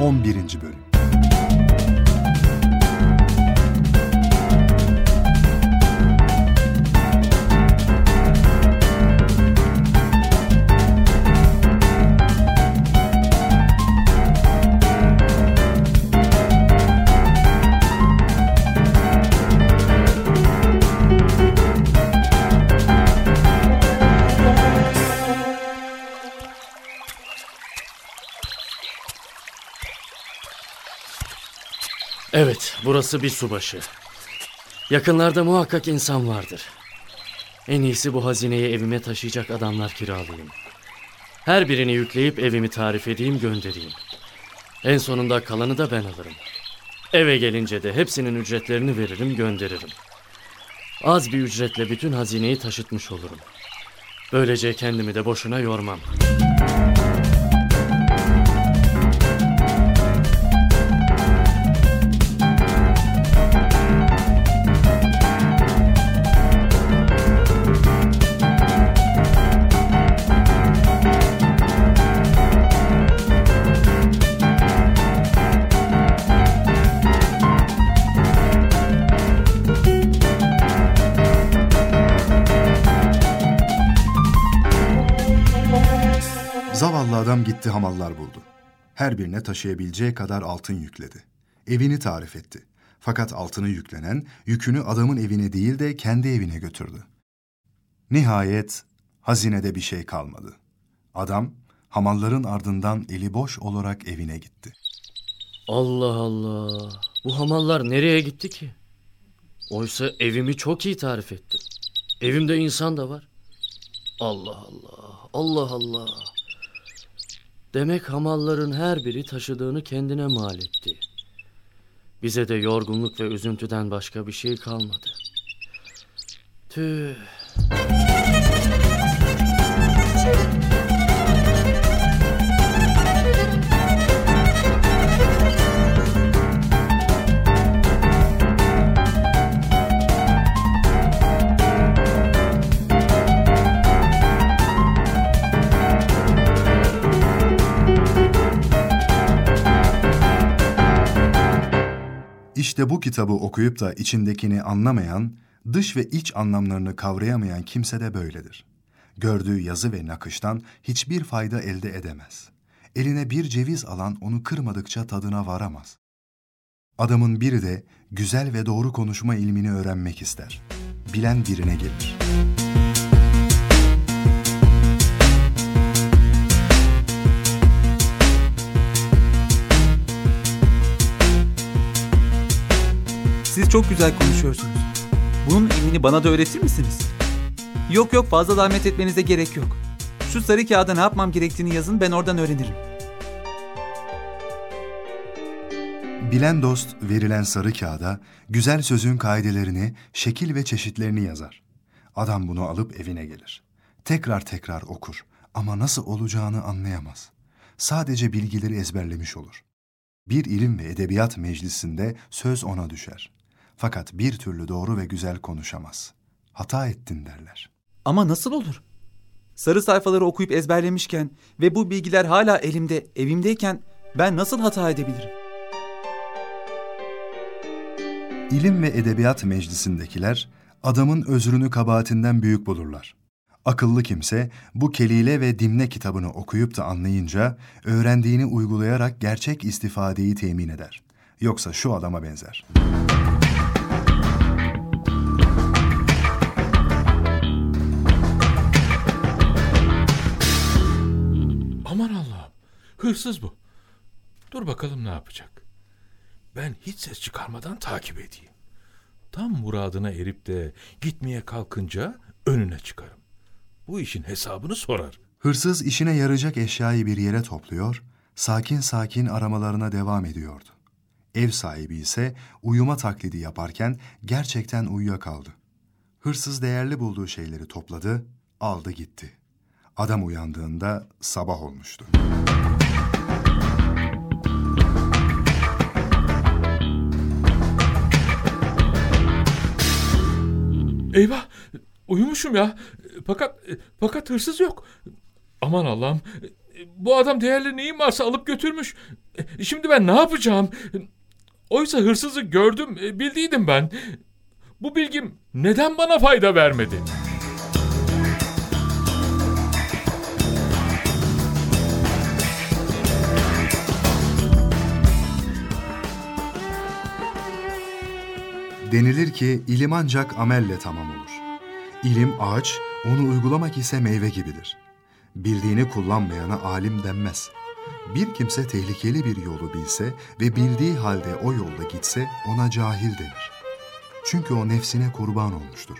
11. Bölüm Evet, burası bir subaşı. Yakınlarda muhakkak insan vardır. En iyisi bu hazineyi evime taşıyacak adamlar kiralayayım. Her birini yükleyip evimi tarif edeyim göndereyim. En sonunda kalanı da ben alırım. Eve gelince de hepsinin ücretlerini veririm gönderirim. Az bir ücretle bütün hazineyi taşıtmış olurum. Böylece kendimi de boşuna yormam. Adam gitti hamallar buldu. Her birine taşıyabileceği kadar altın yükledi. Evini tarif etti. Fakat altını yüklenen yükünü adamın evine değil de kendi evine götürdü. Nihayet hazinede bir şey kalmadı. Adam hamalların ardından eli boş olarak evine gitti. Allah Allah. Bu hamallar nereye gitti ki? Oysa evimi çok iyi tarif ettim. Evimde insan da var. Allah Allah. Allah Allah. Demek hamalların her biri taşıdığını kendine mal etti. Bize de yorgunluk ve üzüntüden başka bir şey kalmadı. Tüh. İşte bu kitabı okuyup da içindekini anlamayan, dış ve iç anlamlarını kavrayamayan kimse de böyledir. Gördüğü yazı ve nakıştan hiçbir fayda elde edemez. Eline bir ceviz alan onu kırmadıkça tadına varamaz. Adamın biri de güzel ve doğru konuşma ilmini öğrenmek ister. Bilen birine gelir. Siz çok güzel konuşuyorsunuz. Bunun ilmini bana da öğretir misiniz? Yok yok fazla zahmet etmenize gerek yok. Şu sarı kağıda ne yapmam gerektiğini yazın ben oradan öğrenirim. Bilen dost verilen sarı kağıda güzel sözün kaidelerini, şekil ve çeşitlerini yazar. Adam bunu alıp evine gelir. Tekrar tekrar okur ama nasıl olacağını anlayamaz. Sadece bilgileri ezberlemiş olur. Bir ilim ve edebiyat meclisinde söz ona düşer. Fakat bir türlü doğru ve güzel konuşamaz. Hata ettin derler. Ama nasıl olur? Sarı sayfaları okuyup ezberlemişken ve bu bilgiler hala elimde, evimdeyken ben nasıl hata edebilirim? İlim ve edebiyat meclisindekiler adamın özrünü kabahatinden büyük bulurlar. Akıllı kimse bu kelile ve dimne kitabını okuyup da anlayınca öğrendiğini uygulayarak gerçek istifadeyi temin eder. Yoksa şu adama benzer. Hırsız bu. Dur bakalım ne yapacak. Ben hiç ses çıkarmadan takip edeyim. Tam muradına erip de gitmeye kalkınca önüne çıkarım. Bu işin hesabını sorar. Hırsız işine yarayacak eşyayı bir yere topluyor, sakin sakin aramalarına devam ediyordu. Ev sahibi ise uyuma taklidi yaparken gerçekten uyuyakaldı. Hırsız değerli bulduğu şeyleri topladı, aldı gitti. Adam uyandığında sabah olmuştu. Eyvah! Uyumuşum ya. Fakat fakat hırsız yok. Aman Allah'ım. Bu adam değerli neyin varsa alıp götürmüş. Şimdi ben ne yapacağım? Oysa hırsızı gördüm, bildiydim ben. Bu bilgim neden bana fayda vermedi? Denilir ki ilim ancak amelle tamam olur. İlim ağaç, onu uygulamak ise meyve gibidir. Bildiğini kullanmayana alim denmez. Bir kimse tehlikeli bir yolu bilse ve bildiği halde o yolda gitse ona cahil denir. Çünkü o nefsine kurban olmuştur.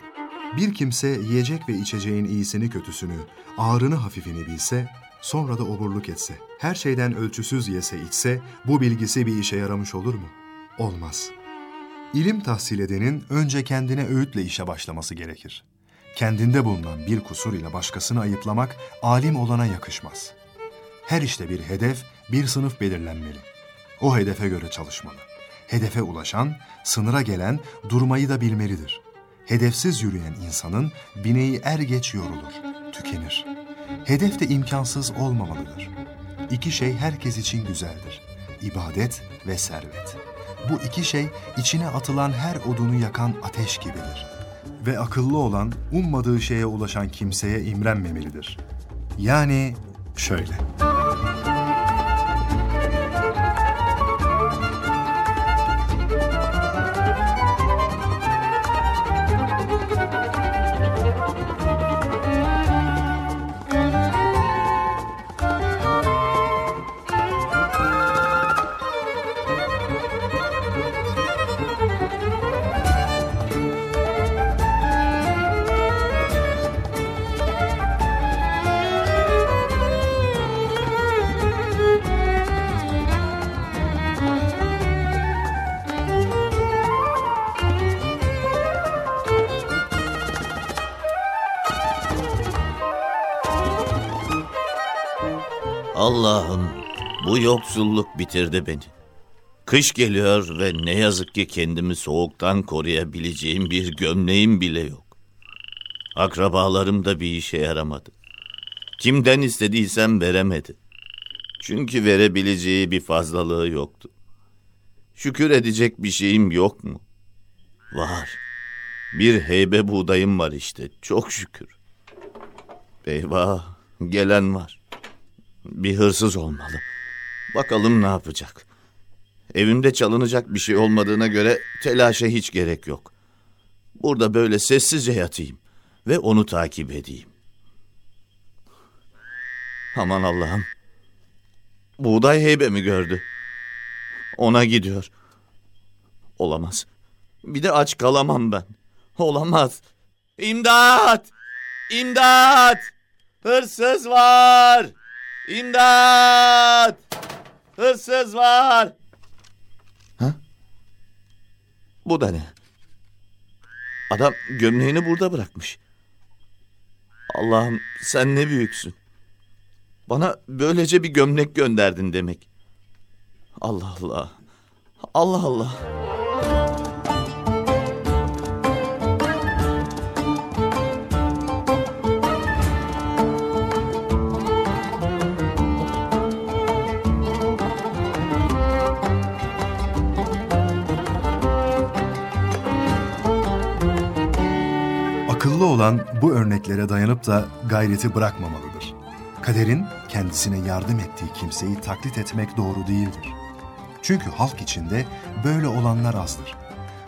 Bir kimse yiyecek ve içeceğin iyisini kötüsünü, ağrını hafifini bilse, sonra da oburluk etse, her şeyden ölçüsüz yese içse, bu bilgisi bir işe yaramış olur mu? Olmaz.'' İlim tahsil edenin önce kendine öğütle işe başlaması gerekir. Kendinde bulunan bir kusur ile başkasını ayıplamak alim olana yakışmaz. Her işte bir hedef, bir sınıf belirlenmeli. O hedefe göre çalışmalı. Hedefe ulaşan, sınıra gelen durmayı da bilmelidir. Hedefsiz yürüyen insanın bineği er geç yorulur, tükenir. Hedef de imkansız olmamalıdır. İki şey herkes için güzeldir. İbadet ve servet. Bu iki şey içine atılan her odunu yakan ateş gibidir. Ve akıllı olan ummadığı şeye ulaşan kimseye imrenmemelidir. Yani şöyle. Allah'ım bu yoksulluk bitirdi beni. Kış geliyor ve ne yazık ki kendimi soğuktan koruyabileceğim bir gömleğim bile yok. Akrabalarım da bir işe yaramadı. Kimden istediysem veremedi. Çünkü verebileceği bir fazlalığı yoktu. Şükür edecek bir şeyim yok mu? Var. Bir heybe buğdayım var işte. Çok şükür. Eyvah, gelen var. Bir hırsız olmalı. Bakalım ne yapacak. Evimde çalınacak bir şey olmadığına göre telaşa hiç gerek yok. Burada böyle sessizce yatayım ve onu takip edeyim. Aman Allah'ım. Buğday heybe mi gördü? Ona gidiyor. Olamaz. Bir de aç kalamam ben. Olamaz. İmdat! İmdat! Hırsız var! İmdat! Hırsız var! Ha? Bu da ne? Adam gömleğini burada bırakmış. Allah'ım sen ne büyüksün. Bana böylece bir gömlek gönderdin demek. Allah Allah. Allah Allah. Bu örneklere dayanıp da gayreti bırakmamalıdır. Kaderin kendisine yardım ettiği kimseyi taklit etmek doğru değildir. Çünkü halk içinde böyle olanlar azdır.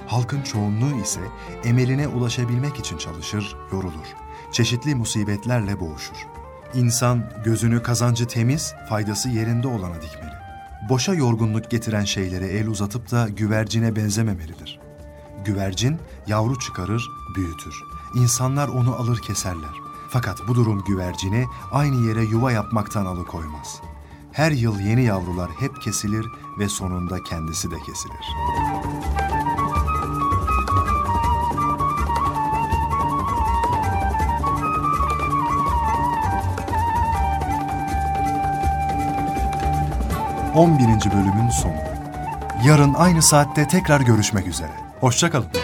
Halkın çoğunluğu ise emeline ulaşabilmek için çalışır, yorulur. Çeşitli musibetlerle boğuşur. İnsan gözünü kazancı temiz, faydası yerinde olana dikmeli. Boşa yorgunluk getiren şeylere el uzatıp da güvercine benzememelidir. Güvercin yavru çıkarır, büyütür. İnsanlar onu alır keserler. Fakat bu durum güvercini aynı yere yuva yapmaktan alıkoymaz. Her yıl yeni yavrular hep kesilir ve sonunda kendisi de kesilir. On birinci bölümün sonu. Yarın aynı saatte tekrar görüşmek üzere. Hoşçakalın.